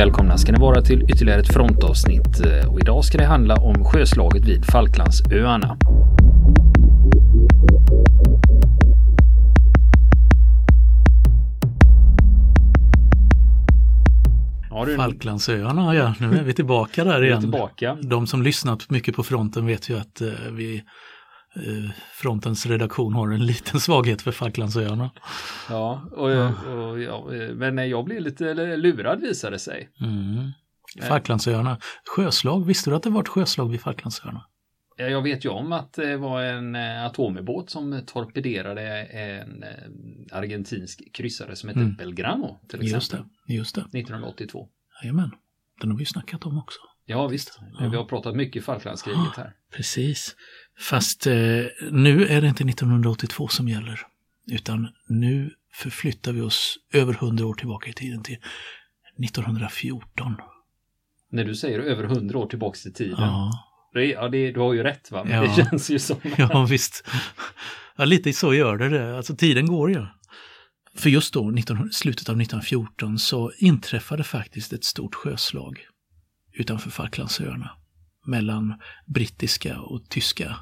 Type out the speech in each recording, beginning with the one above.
välkomna ska ni vara till ytterligare ett frontavsnitt eh, och idag ska det handla om sjöslaget vid Falklandsöarna. Falklandsöarna, ja. Nu är vi tillbaka där igen. Tillbaka. De som lyssnat mycket på fronten vet ju att eh, vi Frontens redaktion har en liten svaghet för Falklandsöarna. Ja, och. Och, ja, men jag blev lite lurad visade det sig. Mm. Falklandsöarna. Sjöslag, visste du att det var ett sjöslag vid Falklandsöarna? Jag vet ju om att det var en eh, atomubåt som torpederade en eh, argentinsk kryssare som hette mm. Belgrano. Till exempel. Just det, just det. 1982. Jajamän, den har vi snackat om också. Ja visst, ja. vi har pratat mycket Falklandskriget här. Precis, fast eh, nu är det inte 1982 som gäller. Utan nu förflyttar vi oss över hundra år tillbaka i tiden till 1914. När du säger över hundra år tillbaka i tiden. Ja. Ja, det, du har ju rätt va? Men ja. det känns ju som... ja, visst. Ja, lite så gör det det. Alltså tiden går ju. För just då, 19, slutet av 1914, så inträffade faktiskt ett stort sjöslag utanför Falklandsöarna mellan brittiska och tyska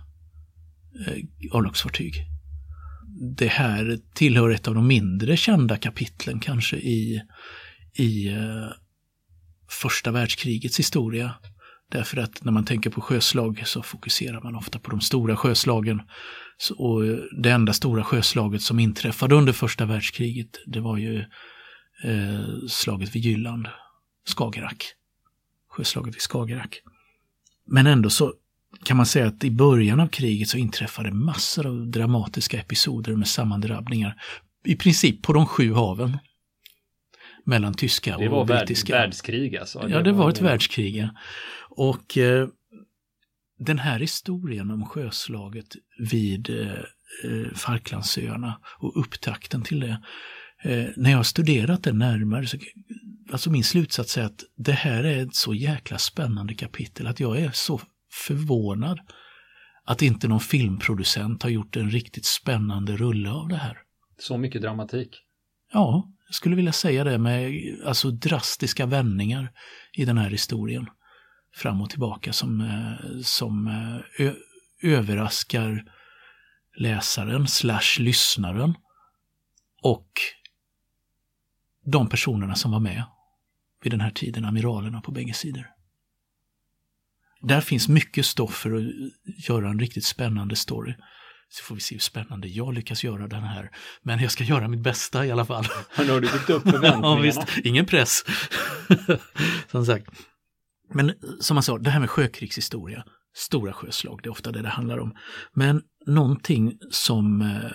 eh, örlogsfartyg. Det här tillhör ett av de mindre kända kapitlen kanske i, i eh, första världskrigets historia. Därför att när man tänker på sjöslag så fokuserar man ofta på de stora sjöslagen. Och det enda stora sjöslaget som inträffade under första världskriget det var ju eh, slaget vid Jylland, Skagerrak. Sjöslaget vid Skagerrak. Men ändå så kan man säga att i början av kriget så inträffade massor av dramatiska episoder med sammandrabbningar. I princip på de sju haven. Mellan tyska och brittiska. Det var världskrig alltså? Ja, det var ett världskrig. Och eh, den här historien om sjöslaget vid eh, eh, Falklandsöarna och upptakten till det. Eh, när jag har studerat det närmare, så, alltså min slutsats är att det här är ett så jäkla spännande kapitel att jag är så förvånad att inte någon filmproducent har gjort en riktigt spännande rulle av det här. Så mycket dramatik? Ja, jag skulle vilja säga det med alltså drastiska vändningar i den här historien fram och tillbaka som, eh, som eh, ö, överraskar läsaren slash lyssnaren och de personerna som var med vid den här tiden, amiralerna på bägge sidor. Där finns mycket stoff för att göra en riktigt spännande story. Så får vi se hur spännande jag lyckas göra den här. Men jag ska göra mitt bästa i alla fall. nu har du byggt upp förväntningarna. ja, visst. Ingen press. Som sagt. Men som man sa, det här med sjökrigshistoria, stora sjöslag, det är ofta det det handlar om. Men någonting som eh,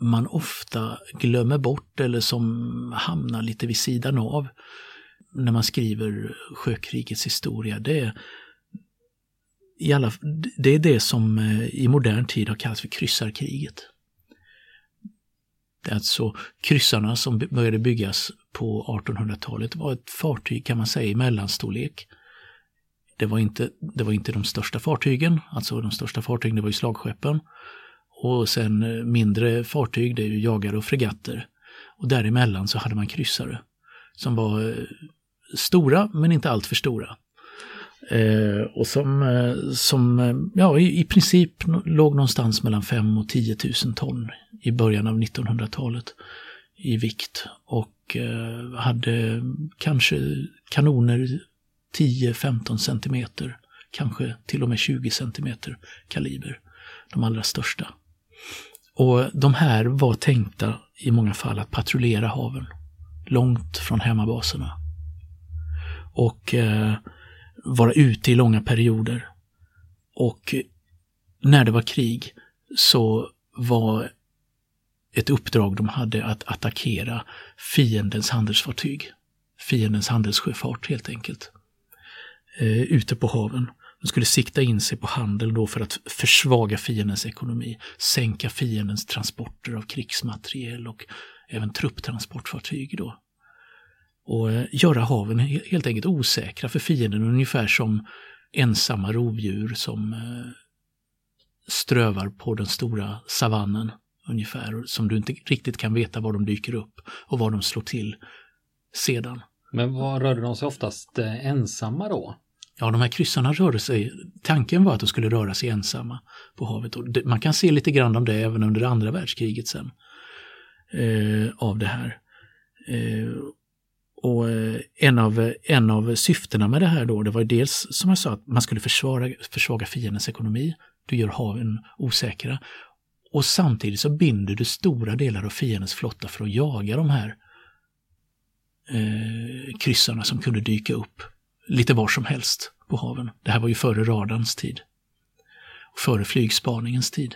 man ofta glömmer bort eller som hamnar lite vid sidan av när man skriver sjökrigets historia, det är i alla, det är det som eh, i modern tid har kallats för kryssarkriget. Det är alltså kryssarna som började byggas på 1800-talet var ett fartyg kan man säga i mellanstorlek det var, inte, det var inte de största fartygen, alltså de största fartygen det var ju slagskeppen. Och sen eh, mindre fartyg, det är ju jagare och fregatter. Och däremellan så hade man kryssare som var eh, stora men inte alltför stora. Eh, och som, eh, som eh, ja, i, i princip låg någonstans mellan 5 och 10 000 ton i början av 1900-talet i vikt. Och eh, hade kanske kanoner 10-15 centimeter, kanske till och med 20 centimeter kaliber, de allra största. Och de här var tänkta i många fall att patrullera haven, långt från hemmabaserna. Och eh, vara ute i långa perioder. Och när det var krig så var ett uppdrag de hade att attackera fiendens handelsfartyg. Fiendens handelssjöfart helt enkelt eh, ute på haven. De skulle sikta in sig på handel då för att försvaga fiendens ekonomi, sänka fiendens transporter av krigsmateriel och även trupptransportfartyg då. Och eh, göra haven helt enkelt osäkra för fienden, ungefär som ensamma rovdjur som eh, strövar på den stora savannen ungefär, som du inte riktigt kan veta var de dyker upp och var de slår till sedan. Men var rörde de sig oftast eh, ensamma då? Ja, de här kryssarna rörde sig, tanken var att de skulle röra sig ensamma på havet. Och det, man kan se lite grann om det även under andra världskriget sen. Eh, av det här. Eh, och eh, en av, en av syftena med det här då, det var dels som jag sa att man skulle försvara, försvaga fiendens ekonomi. Du gör haven osäkra. Och samtidigt så binder du stora delar av fiendens flotta för att jaga de här eh, kryssarna som kunde dyka upp lite var som helst på haven. Det här var ju före radarns tid. Och före flygspaningens tid.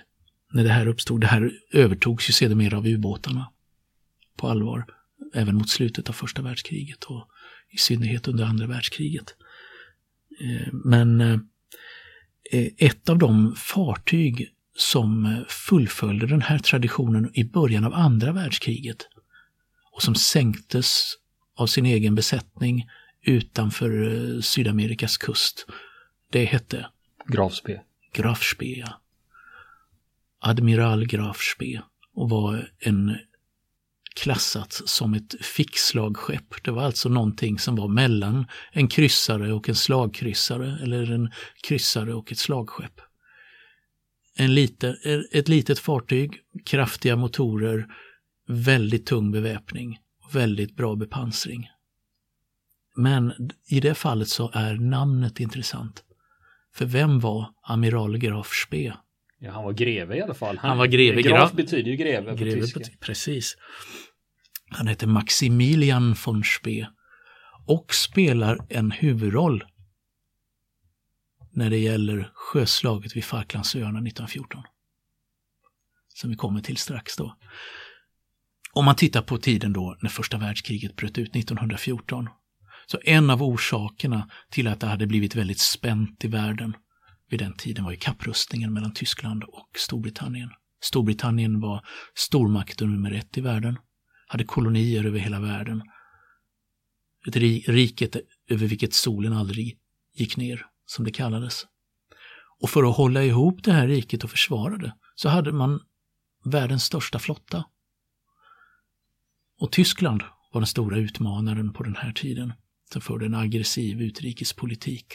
När det här uppstod. Det här övertogs ju sedermera av ubåtarna. På allvar. Även mot slutet av första världskriget och i synnerhet under andra världskriget. Eh, men eh, ett av de fartyg som fullföljde den här traditionen i början av andra världskriget och som sänktes av sin egen besättning utanför eh, Sydamerikas kust. Det hette Graf Spee. Graf Spee, ja. Admiral Graf Spee och var en klassat som ett fixslagskepp. Det var alltså någonting som var mellan en kryssare och en slagkryssare eller en kryssare och ett slagskepp. En lite, ett litet fartyg, kraftiga motorer, väldigt tung beväpning, väldigt bra bepansring. Men i det fallet så är namnet intressant. För vem var amiral Graf Spee? Ja, han var greve i alla fall. Han, han var greve. Graf, graf betyder ju greve, greve på tyska. Precis. Han heter Maximilian von Spee och spelar en huvudroll när det gäller sjöslaget vid Falklandsöarna 1914. Som vi kommer till strax då. Om man tittar på tiden då när första världskriget bröt ut 1914 så en av orsakerna till att det hade blivit väldigt spänt i världen vid den tiden var ju kapprustningen mellan Tyskland och Storbritannien. Storbritannien var stormakten nummer ett i världen, hade kolonier över hela världen. Ett riket över vilket solen aldrig gick ner, som det kallades. Och för att hålla ihop det här riket och försvara det så hade man världens största flotta. Och Tyskland var den stora utmanaren på den här tiden förde en aggressiv utrikespolitik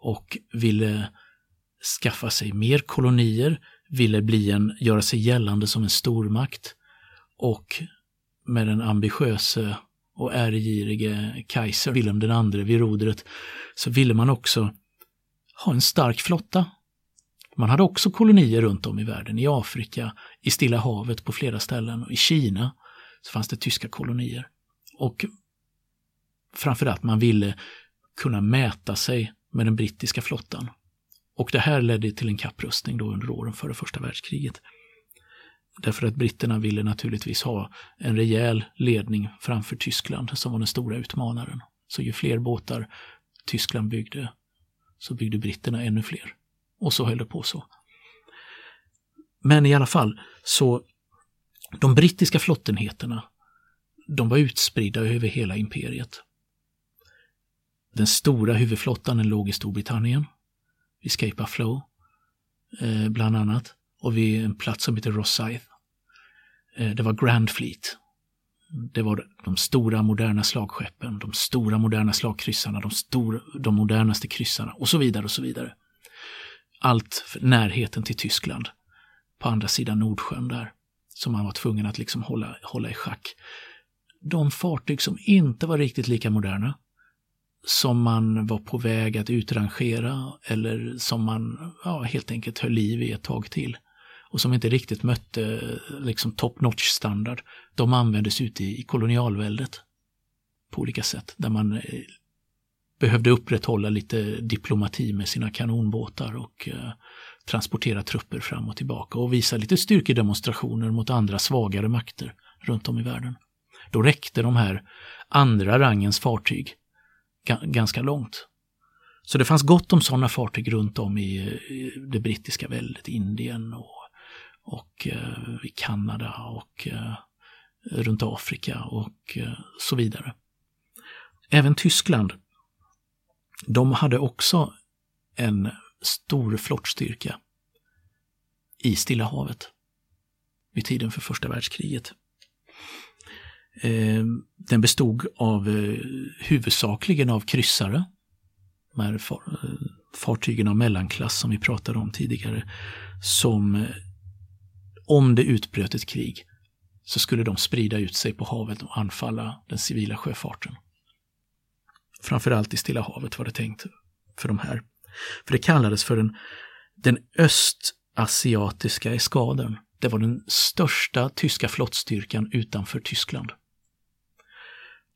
och ville skaffa sig mer kolonier, ville bli en, göra sig gällande som en stormakt och med den ambitiöse och ärgirige kejsar Wilhelm II vid rodret så ville man också ha en stark flotta. Man hade också kolonier runt om i världen, i Afrika, i Stilla havet på flera ställen och i Kina så fanns det tyska kolonier. Och framförallt man ville kunna mäta sig med den brittiska flottan. Och det här ledde till en kapprustning då under åren före första världskriget. Därför att britterna ville naturligtvis ha en rejäl ledning framför Tyskland som var den stora utmanaren. Så ju fler båtar Tyskland byggde så byggde britterna ännu fler. Och så höll det på så. Men i alla fall, så de brittiska flottenheterna, de var utspridda över hela imperiet. Den stora huvudflottan den låg i Storbritannien, vid Scapa Flow eh, bland annat, och vid en plats som heter Rosyth. Eh, det var Grand Fleet. Det var de stora moderna slagskeppen, de stora moderna slagkryssarna, de, stor, de modernaste kryssarna och så vidare och så vidare. Allt för närheten till Tyskland på andra sidan Nordsjön där, som man var tvungen att liksom hålla, hålla i schack. De fartyg som inte var riktigt lika moderna, som man var på väg att utrangera eller som man ja, helt enkelt höll liv i ett tag till och som inte riktigt mötte liksom top notch standard, de användes ute i kolonialväldet på olika sätt där man eh, behövde upprätthålla lite diplomati med sina kanonbåtar och eh, transportera trupper fram och tillbaka och visa lite styrkedemonstrationer mot andra svagare makter runt om i världen. Då räckte de här andra rangens fartyg ganska långt. Så det fanns gott om sådana fartyg runt om i det brittiska väldet, Indien och, och eh, i Kanada och eh, runt Afrika och eh, så vidare. Även Tyskland, de hade också en stor flottstyrka i Stilla havet vid tiden för första världskriget. Eh, den bestod av eh, huvudsakligen av kryssare. De här far, eh, fartygen av mellanklass som vi pratade om tidigare. Som eh, om det utbröt ett krig så skulle de sprida ut sig på havet och anfalla den civila sjöfarten. Framförallt i Stilla havet var det tänkt för de här. För det kallades för den, den östasiatiska eskaden. Det var den största tyska flottstyrkan utanför Tyskland.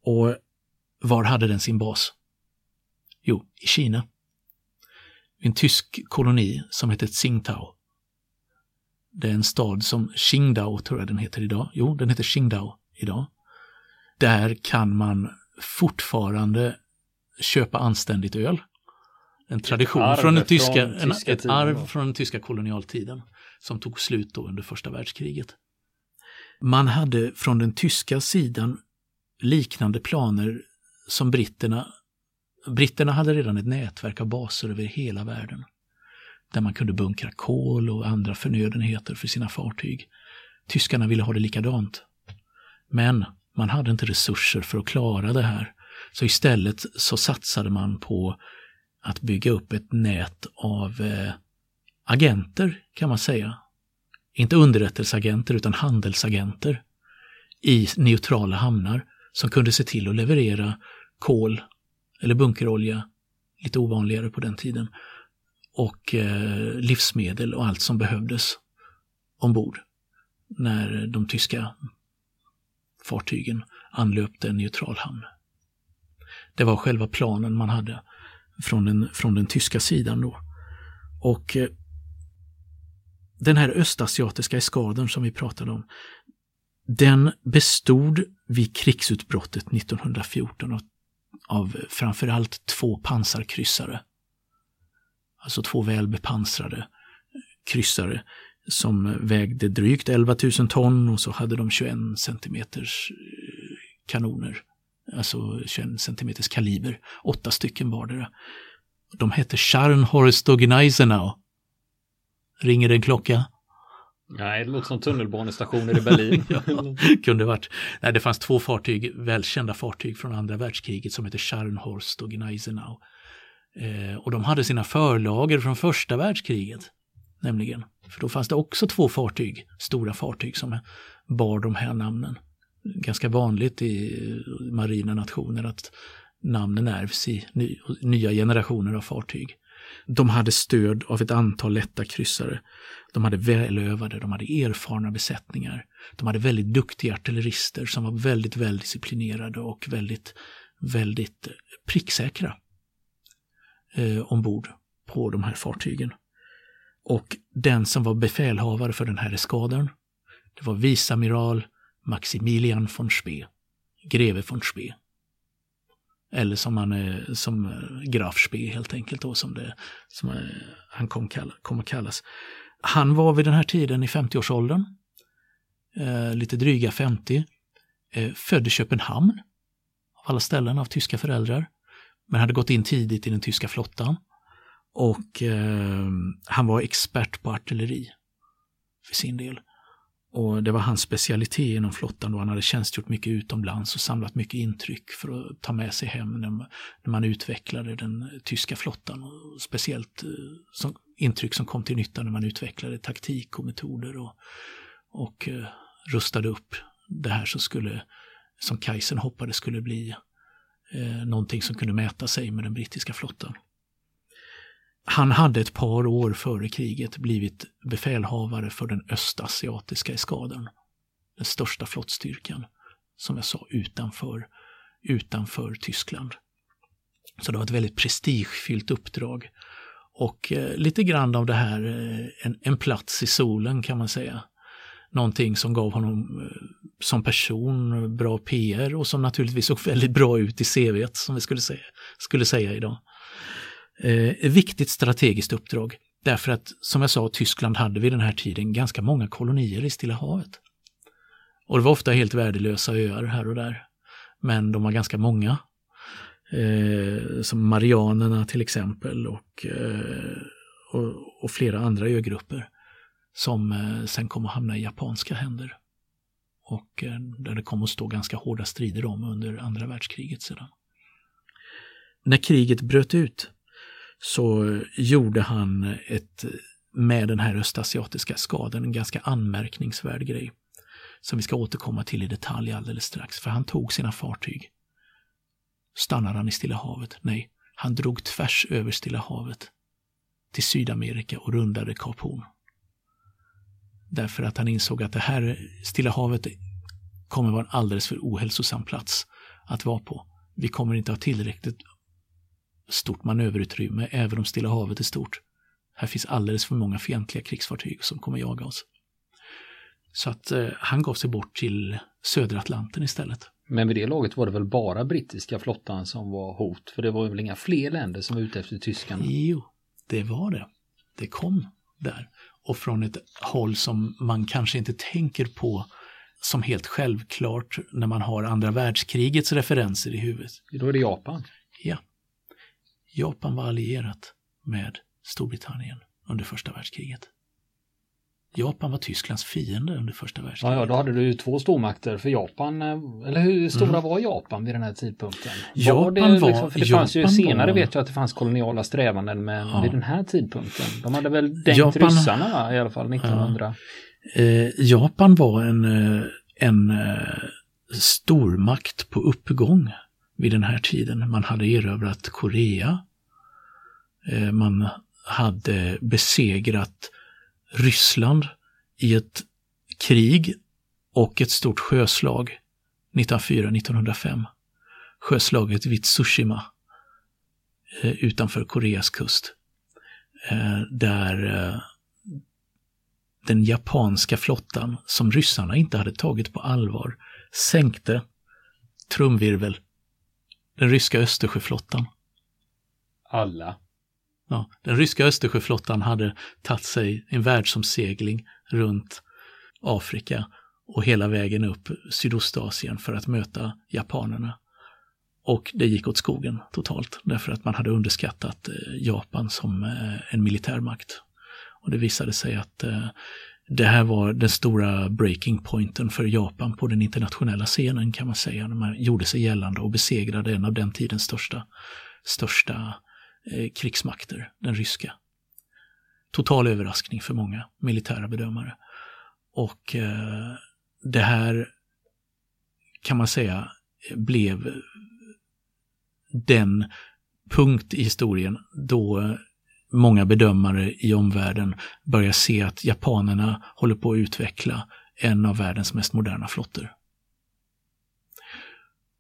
Och var hade den sin bas? Jo, i Kina. En tysk koloni som hette Tsingtao. Det är en stad som Qingdao tror jag den heter idag. Jo, den heter Qingdao idag. Där kan man fortfarande köpa anständigt öl. En tradition från den tyska, från tyska en, ett arv från den tyska kolonialtiden som tog slut då under första världskriget. Man hade från den tyska sidan liknande planer som britterna. Britterna hade redan ett nätverk av baser över hela världen där man kunde bunkra kol och andra förnödenheter för sina fartyg. Tyskarna ville ha det likadant. Men man hade inte resurser för att klara det här. Så istället så satsade man på att bygga upp ett nät av eh, agenter kan man säga. Inte underrättelseagenter utan handelsagenter i neutrala hamnar som kunde se till att leverera kol eller bunkerolja, lite ovanligare på den tiden, och eh, livsmedel och allt som behövdes ombord när de tyska fartygen anlöpte en neutral hamn. Det var själva planen man hade från den, från den tyska sidan då. Och eh, den här östasiatiska eskaden som vi pratade om, den bestod vid krigsutbrottet 1914 av, av framförallt två pansarkryssare. Alltså två välbepansrade eh, kryssare som vägde drygt 11 000 ton och så hade de 21 centimeters eh, kanoner alltså 21 centimeters kaliber, åtta stycken vardera. De hette Scharnhorst och Gneisenau. Ringer det en klocka? Nej, det låter som tunnelbanestationer i Berlin. ja, kunde varit. Nej, det fanns två fartyg, välkända fartyg från andra världskriget som hette Scharnhorst och Gneisenau. Eh, och de hade sina förlager från första världskriget. Nämligen. För då fanns det också två fartyg, stora fartyg som bar de här namnen ganska vanligt i marina nationer att namnen ärvs i ny, nya generationer av fartyg. De hade stöd av ett antal lätta kryssare. De hade välövade, de hade erfarna besättningar. De hade väldigt duktiga artillerister som var väldigt väldisciplinerade och väldigt, väldigt eh, pricksäkra eh, ombord på de här fartygen. Och den som var befälhavare för den här eskadern det var viceamiral Maximilian von Spee, greve von Spee. Eller som han är, som eh, Graf Spee helt enkelt då, som, det, som eh, han kom, kalla, kom att kallas. Han var vid den här tiden i 50-årsåldern, eh, lite dryga 50, eh, född i Köpenhamn, av alla ställen av tyska föräldrar, men hade gått in tidigt i den tyska flottan. Och eh, han var expert på artilleri för sin del. Och det var hans specialitet inom flottan då han hade tjänstgjort mycket utomlands och samlat mycket intryck för att ta med sig hem när, när man utvecklade den tyska flottan. Och speciellt eh, som, intryck som kom till nytta när man utvecklade taktik och metoder och, och uh, rustade upp det här som skulle, som Kaiser hoppades skulle bli eh, någonting som kunde mäta sig med den brittiska flottan. Han hade ett par år före kriget blivit befälhavare för den östasiatiska eskaden. Den största flottstyrkan, som jag sa, utanför, utanför Tyskland. Så det var ett väldigt prestigefyllt uppdrag. Och eh, lite grann av det här, eh, en, en plats i solen kan man säga. Någonting som gav honom eh, som person bra PR och som naturligtvis såg väldigt bra ut i CV som vi skulle säga, skulle säga idag Eh, ett viktigt strategiskt uppdrag. Därför att, som jag sa, Tyskland hade vid den här tiden ganska många kolonier i Stilla havet. Och det var ofta helt värdelösa öar här och där. Men de var ganska många. Eh, som Marianerna till exempel och, eh, och, och, flera andra ögrupper som eh, sen kom att hamna i japanska händer. och eh, där det kom att stå ganska hårda strider om under andra världskriget sedan. När kriget bröt ut så gjorde han ett, med den här östasiatiska skadan en ganska anmärkningsvärd grej. Som vi ska återkomma till i detalj alldeles strax, för han tog sina fartyg. Stannar han i Stilla havet? Nej, han drog tvärs över Stilla havet till Sydamerika och rundade Kap Horn. Därför att han insåg att det här Stilla havet kommer vara en alldeles för ohälsosam plats att vara på. Vi kommer inte ha tillräckligt stort manöverutrymme även om Stilla havet är stort. Här finns alldeles för många fientliga krigsfartyg som kommer jaga oss. Så att eh, han gav sig bort till södra Atlanten istället. Men vid det laget var det väl bara brittiska flottan som var hot? För det var väl inga fler länder som var ute efter tyskarna? Jo, det var det. Det kom där. Och från ett håll som man kanske inte tänker på som helt självklart när man har andra världskrigets referenser i huvudet. Då är det Japan. Ja. Japan var allierat med Storbritannien under första världskriget. Japan var Tysklands fiende under första världskriget. Ja, ja, då hade du ju två stormakter för Japan. eh, Eller hur stora mm. var Japan vid den här tidpunkten? Japan var, det, var liksom, för det Japan fanns ju senare var, vet jag att det fanns koloniala strävanden men Ja. vid den här tidpunkten. De hade väl dängt Japan- ryssarna i alla fall 1900. eh, Japan var en, eh, en eh, stormakt på uppgång vid den här tiden. Man hade erövrat Korea. Eh, man hade besegrat Ryssland i ett krig och ett stort sjöslag 1904-1905. Sjöslaget vid Tsushima eh, utanför Koreas kust. Eh, där den japanska flottan, som ryssarna inte hade tagit på allvar, sänkte trumvirvel den ryska Östersjöflottan. Alla. Ja, den ryska Östersjöflottan hade tagit sig en världsomsegling runt Afrika och hela vägen upp Sydostasien för att möta japanerna. Och det gick åt skogen totalt därför att man hade underskattat eh, Japan som eh, en militärmakt. Och det visade sig att eh, det här var den stora breaking pointen för Japan på den internationella scenen kan man säga, när man gjorde sig gällande och besegrade en av den tidens största, största eh, krigsmakter, den ryska. Total överraskning för många militära bedömare. Och eh, det här kan man säga blev den punkt i historien då eh, många bedömare i omvärlden börjar se att japanerna håller på att utveckla en av världens mest moderna flottor.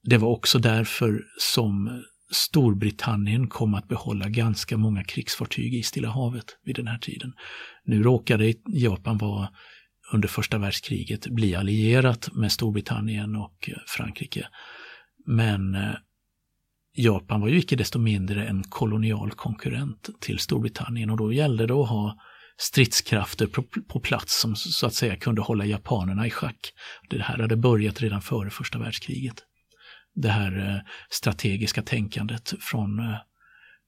Det var också därför som Storbritannien kom att behålla ganska många krigsfartyg i Stilla havet vid den här tiden. Nu råkade Japan vara under första världskriget bli allierat med Storbritannien och Frankrike. Men eh, Japan var ju icke desto mindre en kolonial konkurrent till Storbritannien och då gällde det att ha stridskrafter på, plats som så att säga kunde hålla japanerna i schack. Det här hade börjat redan före första världskriget. Det här eh, strategiska tänkandet från, eh,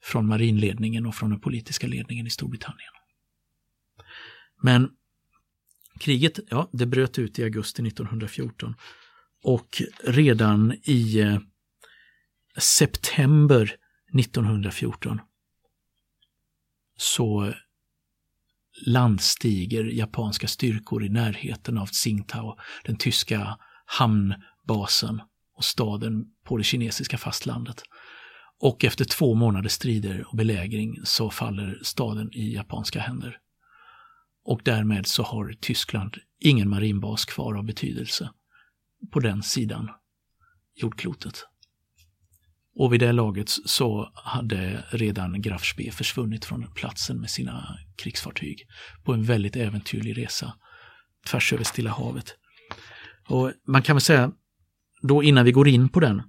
från marinledningen och från den politiska ledningen i Storbritannien. Men kriget, ja, det bröt ut i augusti 1914 och redan i eh, september 1914 så landstiger japanska styrkor i närheten av Tsingtao, den tyska hamnbasen och staden på det kinesiska fastlandet. Och efter två månaders strider och belägring så faller staden i japanska händer. Och därmed så har Tyskland ingen marinbas kvar av betydelse på den sidan jordklotet. Och vid det laget så hade redan Graf Spee försvunnit från platsen med sina krigsfartyg på en väldigt äventyrlig resa tvärs över Stilla havet. Och man kan väl säga, då innan vi går in på den,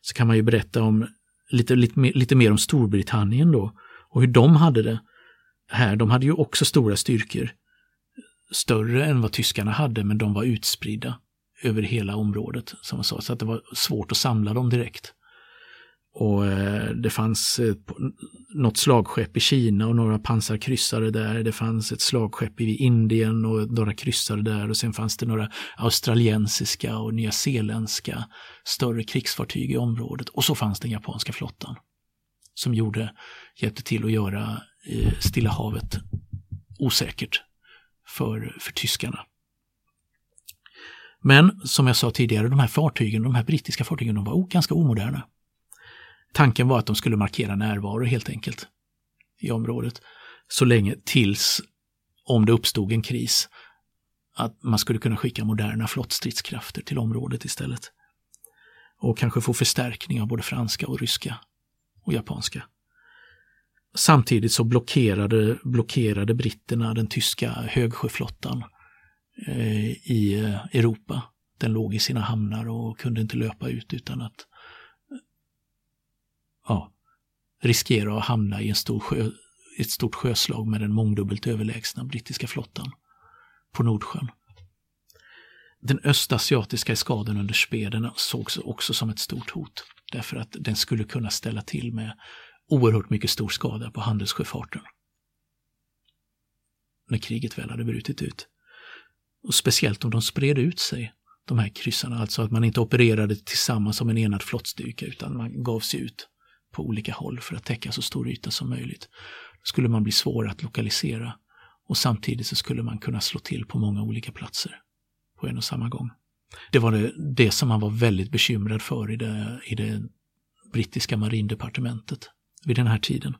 så kan man ju berätta om lite, lite, lite mer om Storbritannien då och hur de hade det här. De hade ju också stora styrkor, större än vad tyskarna hade, men de var utspridda över hela området, som jag sa, så att det var svårt att samla dem direkt. Och eh, det fanns, eh, något slagskepp i Kina och några pansarkryssare där. Det fanns ett slagskepp i Indien och några kryssare där och sen fanns det några australiensiska och nyzeeländska större krigsfartyg i området. Och så fanns den japanska flottan som gjorde, hjälpte till att göra eh, Stilla havet osäkert för, för tyskarna. Men som jag sa tidigare, de här fartygen, de här brittiska fartygen, de var ganska omoderna. Tanken var att de skulle markera närvaro helt enkelt i området. Så länge tills, om det uppstod en kris, att man skulle kunna skicka moderna flottstridskrafter till området istället. Och kanske få förstärkning av både franska och ryska och japanska. Samtidigt så blockerade, blockerade britterna den tyska högsjöflottan eh, i eh, Europa. Den låg i sina hamnar och kunde inte löpa ut utan att ja, riskera att hamna i en stor sjö, ett stort sjöslag med den mångdubbelt överlägsna brittiska flottan på Nordsjön. Den östasiatiska eskaden under speden sågs också som ett stort hot därför att den skulle kunna ställa till med oerhört mycket stor skada på handelssjöfarten. När kriget väl hade brutit ut. Och speciellt om de spred ut sig, de här kryssarna, alltså att man inte opererade tillsammans som en enad flottstyrka utan man gav sig ut på olika håll för att täcka så stor yta som möjligt. Då skulle man bli svår att lokalisera och samtidigt så skulle man kunna slå till på många olika platser på en och samma gång. Det var det, det som man var väldigt bekymrad för i det, i det brittiska marindepartementet vid den här tiden.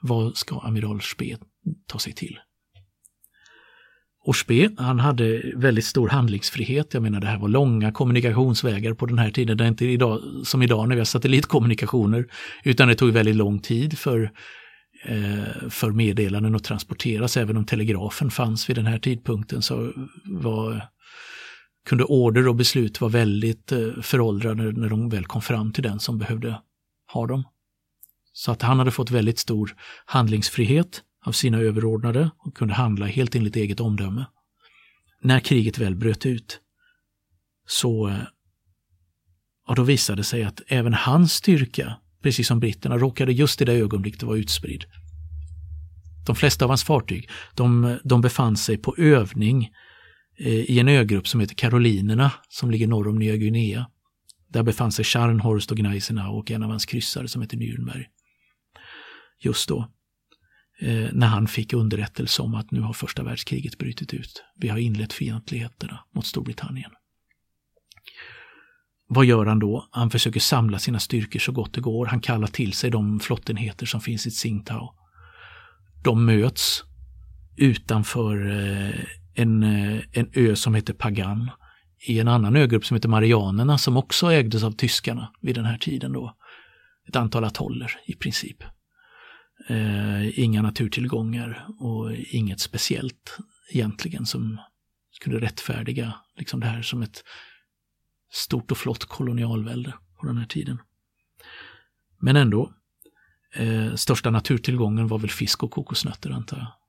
Vad ska amiral Spee ta sig till? Och han hade väldigt stor handlingsfrihet. Jag menar det här var långa kommunikationsvägar på den här tiden. Det är inte idag, som idag när vi har satellitkommunikationer. Utan det tog väldigt lång tid för, eh, för meddelanden att transporteras. Även om telegrafen fanns vid den här tidpunkten så var, kunde order och beslut vara väldigt eh, föråldrade när de väl kom fram till den som behövde ha dem. Så att han hade fått väldigt stor handlingsfrihet av sina överordnade och kunde handla helt enligt eget omdöme. När kriget väl bröt ut så eh, ja, då visade det sig att även hans styrka, precis som britterna, råkade just i det ögonblicket vara utspridd. De flesta av hans fartyg, de, de befann sig på övning eh, i en ögrupp som heter Karolinerna som ligger norr om Nya Guinea. Där befann sig Scharnhorst och Gneisenau och en av hans kryssare som heter Nürnberg. Just då Eh, när han fick underrättelse om att nu har första världskriget brutit ut. Vi har inlett fientligheterna mot Storbritannien. Vad gör han då? Han försöker samla sina styrkor så gott det går. Han kallar till sig de flottenheter som finns i Tsingtao. De möts utanför eh, en, eh, en ö som heter Pagan i en annan ögrupp som heter Marianerna som också ägdes av tyskarna vid den här tiden då. Ett antal atoller i princip. Eh, inga naturtillgångar och inget speciellt egentligen som skulle rättfärdiga liksom det här som ett stort och flott kolonialvälde på den här tiden. Men ändå, eh, största naturtillgången var väl fisk och kokosnötter antar jag.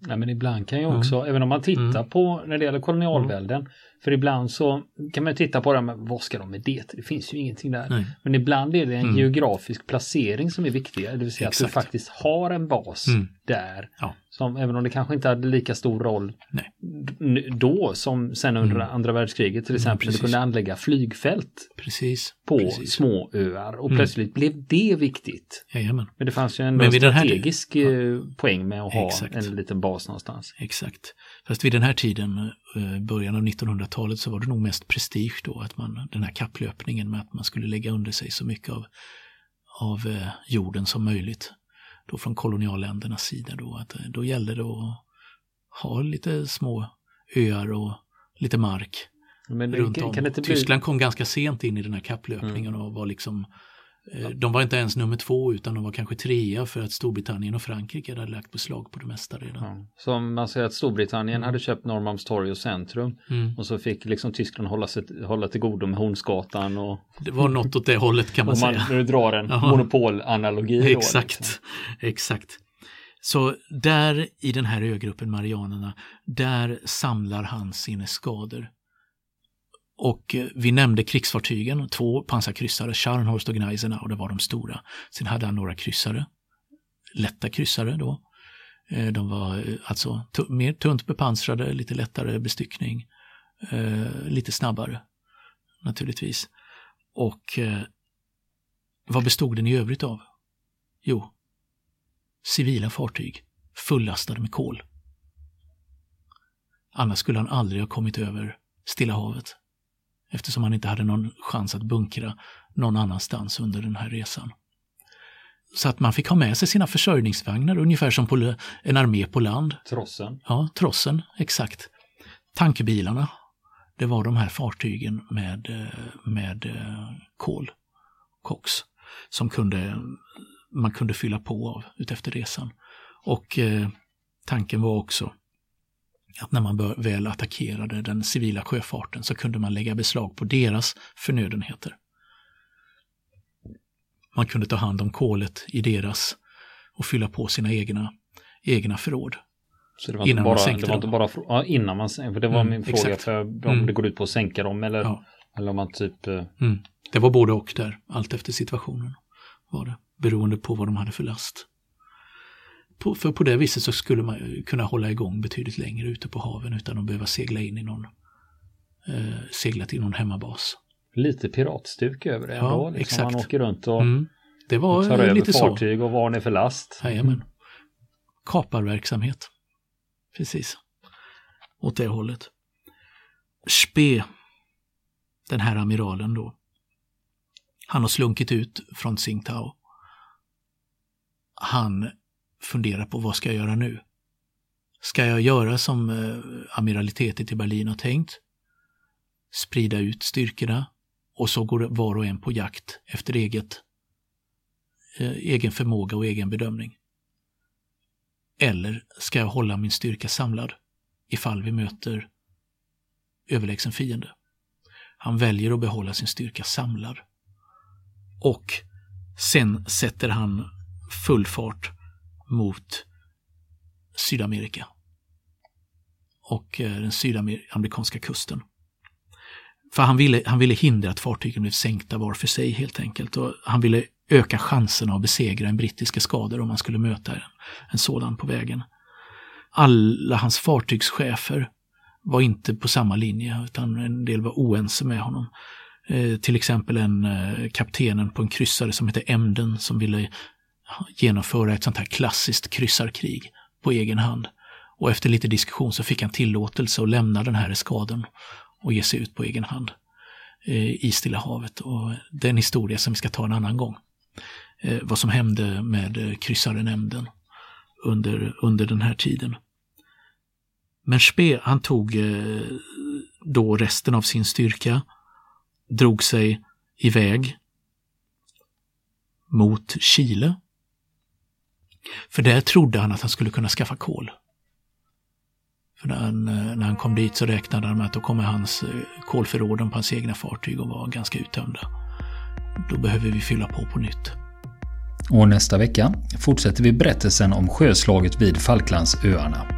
Nej, men ibland kan ju också, mm. även om man tittar mm. på när det gäller kolonialvälden, mm. för ibland så kan man titta på det, men vad ska de med det? Det finns ju ingenting där. Nej. Men ibland är det en mm. geografisk placering som är viktigare, det vill säga Exakt. att du faktiskt har en bas mm. där. Ja. Som, även om det kanske inte hade lika stor roll Nej. då som sen under mm. andra världskriget till exempel. du kunde anlägga flygfält precis. på precis. små öar och plötsligt blev det viktigt. Jajamän. Men det fanns ju en strategisk här... Eh, poäng med att ha Exakt. en liten bas någonstans. Exakt. Fast vid den här tiden, eh, början av 1900-talet, så var det nog mest prestige då att man, den här kapplöpningen med att man skulle lägga under sig så mycket av, av eh, jorden som möjligt. Då från kolonialländernas sida då, att eh, då gällde det att ha lite små öar och lite mark Men runt kan, om. Bli... Tyskland kom ganska sent in i den här kapplöpningen mm. och var liksom Eh, de var inte ens nummer två utan de var kanske trea för att Storbritannien och Frankrike hade lagt beslag på det mesta redan. Ja. Så man säger att Storbritannien mm. hade köpt Norrmalmstorg och centrum mm. och så fick liksom Tyskland hålla, sig, hålla till godo med Hornsgatan och... Det var något åt det hållet kan man, man säga. Nu drar en monopolanalogi. Exakt, liksom. exakt. Så där i den här ögruppen Marianerna, där samlar han sina skador och eh, vi nämnde krigsfartygen, två pansarkryssare, Scharnhorst och Gneisenau, och det var de stora. Sen hade han några kryssare lätta kryssare då. Eh, de var eh, alltså mer tunt bepansrade, lite lättare bestyckning, lite snabbare naturligtvis. Och vad bestod den i övrigt av? Jo, civila fartyg fullastade med kol. Annars skulle han aldrig ha kommit över Stilla havet eftersom han inte hade någon chans att bunkra någon annanstans under den här resan. Så att man fick ha med sig sina försörjningsvagnar, ungefär som på en armé på land. Trossen. Ja, trossen, exakt. Tankbilarna, det var de här fartygen med, med eh, kol, koks, som kunde, man kunde fylla på av utefter resan. Och eh, tanken var också att när man väl attackerade den civila sjöfarten så kunde man lägga beslag på deras förnödenheter. Man kunde ta hand om kolet i deras och fylla på sina egna, egna förråd. Så det var innan inte bara, det var inte bara ja, innan man för det var mm, min fråga exakt. för om mm. det går ut på att sänka dem eller, ja. eller om man typ... Eh, mm. Det var både och där, allt efter situationen var det, beroende på vad de hade för last. På, för på det viset så skulle man kunna hålla igång betydligt längre ute på haven utan att behöva segla in i någon, eh, segla till någon hemmabas lite piratstuk över det ändå. Ja, liksom exakt. Man åker runt och, mm. det var och tar över lite fartyg så. och var ni för last. Jajamän. Kaparverksamhet. Precis. Åt det hållet. Spe, den här amiralen då. Han har slunkit ut från Tsingtao. Han fundera på vad ska jag göra nu? Ska jag göra som eh, amiralitetet i Berlin har tänkt? Sprida ut styrkorna och så går var och en på jakt efter eget, eh, egen förmåga och egen bedömning. Eller ska jag hålla min styrka samlad ifall vi möter överlägsen fiende? Han väljer att behålla sin styrka samlad. Och sen sätter han full fart mot Sydamerika och eh, den sydamerikanska kusten. För han ville, han ville hindra att fartygen blev sänkta var för sig helt enkelt. Och han ville öka chanserna att besegra en brittiska skador om man skulle möta en, en sådan på vägen. Alla hans fartygschefer var inte på samma linje utan en del var oense med honom. Eh, till exempel en eh, kaptenen på en kryssare som hette Emden som ville genomföra ett sånt här klassiskt kryssarkrig på egen hand. Och efter lite diskussion så fick han tillåtelse att lämna den här eskaden och ge sig ut på egen hand eh, i Stilla havet. Och den historia som vi ska ta en annan gång. Eh, vad som hände med eh, kryssarenämnden under, under den här tiden. Men Spe, han tog eh, då resten av sin styrka, drog sig iväg mot Chile. För där trodde han att han skulle kunna skaffa kol. För när han, eh, när han kom dit så räknade han med att då kommer hans eh, kolförråden på hans egna fartyg att vara ganska uttömda. Då behöver vi fylla på på nytt. Och nästa vecka fortsätter vi berättelsen om sjöslaget vid Falklandsöarna.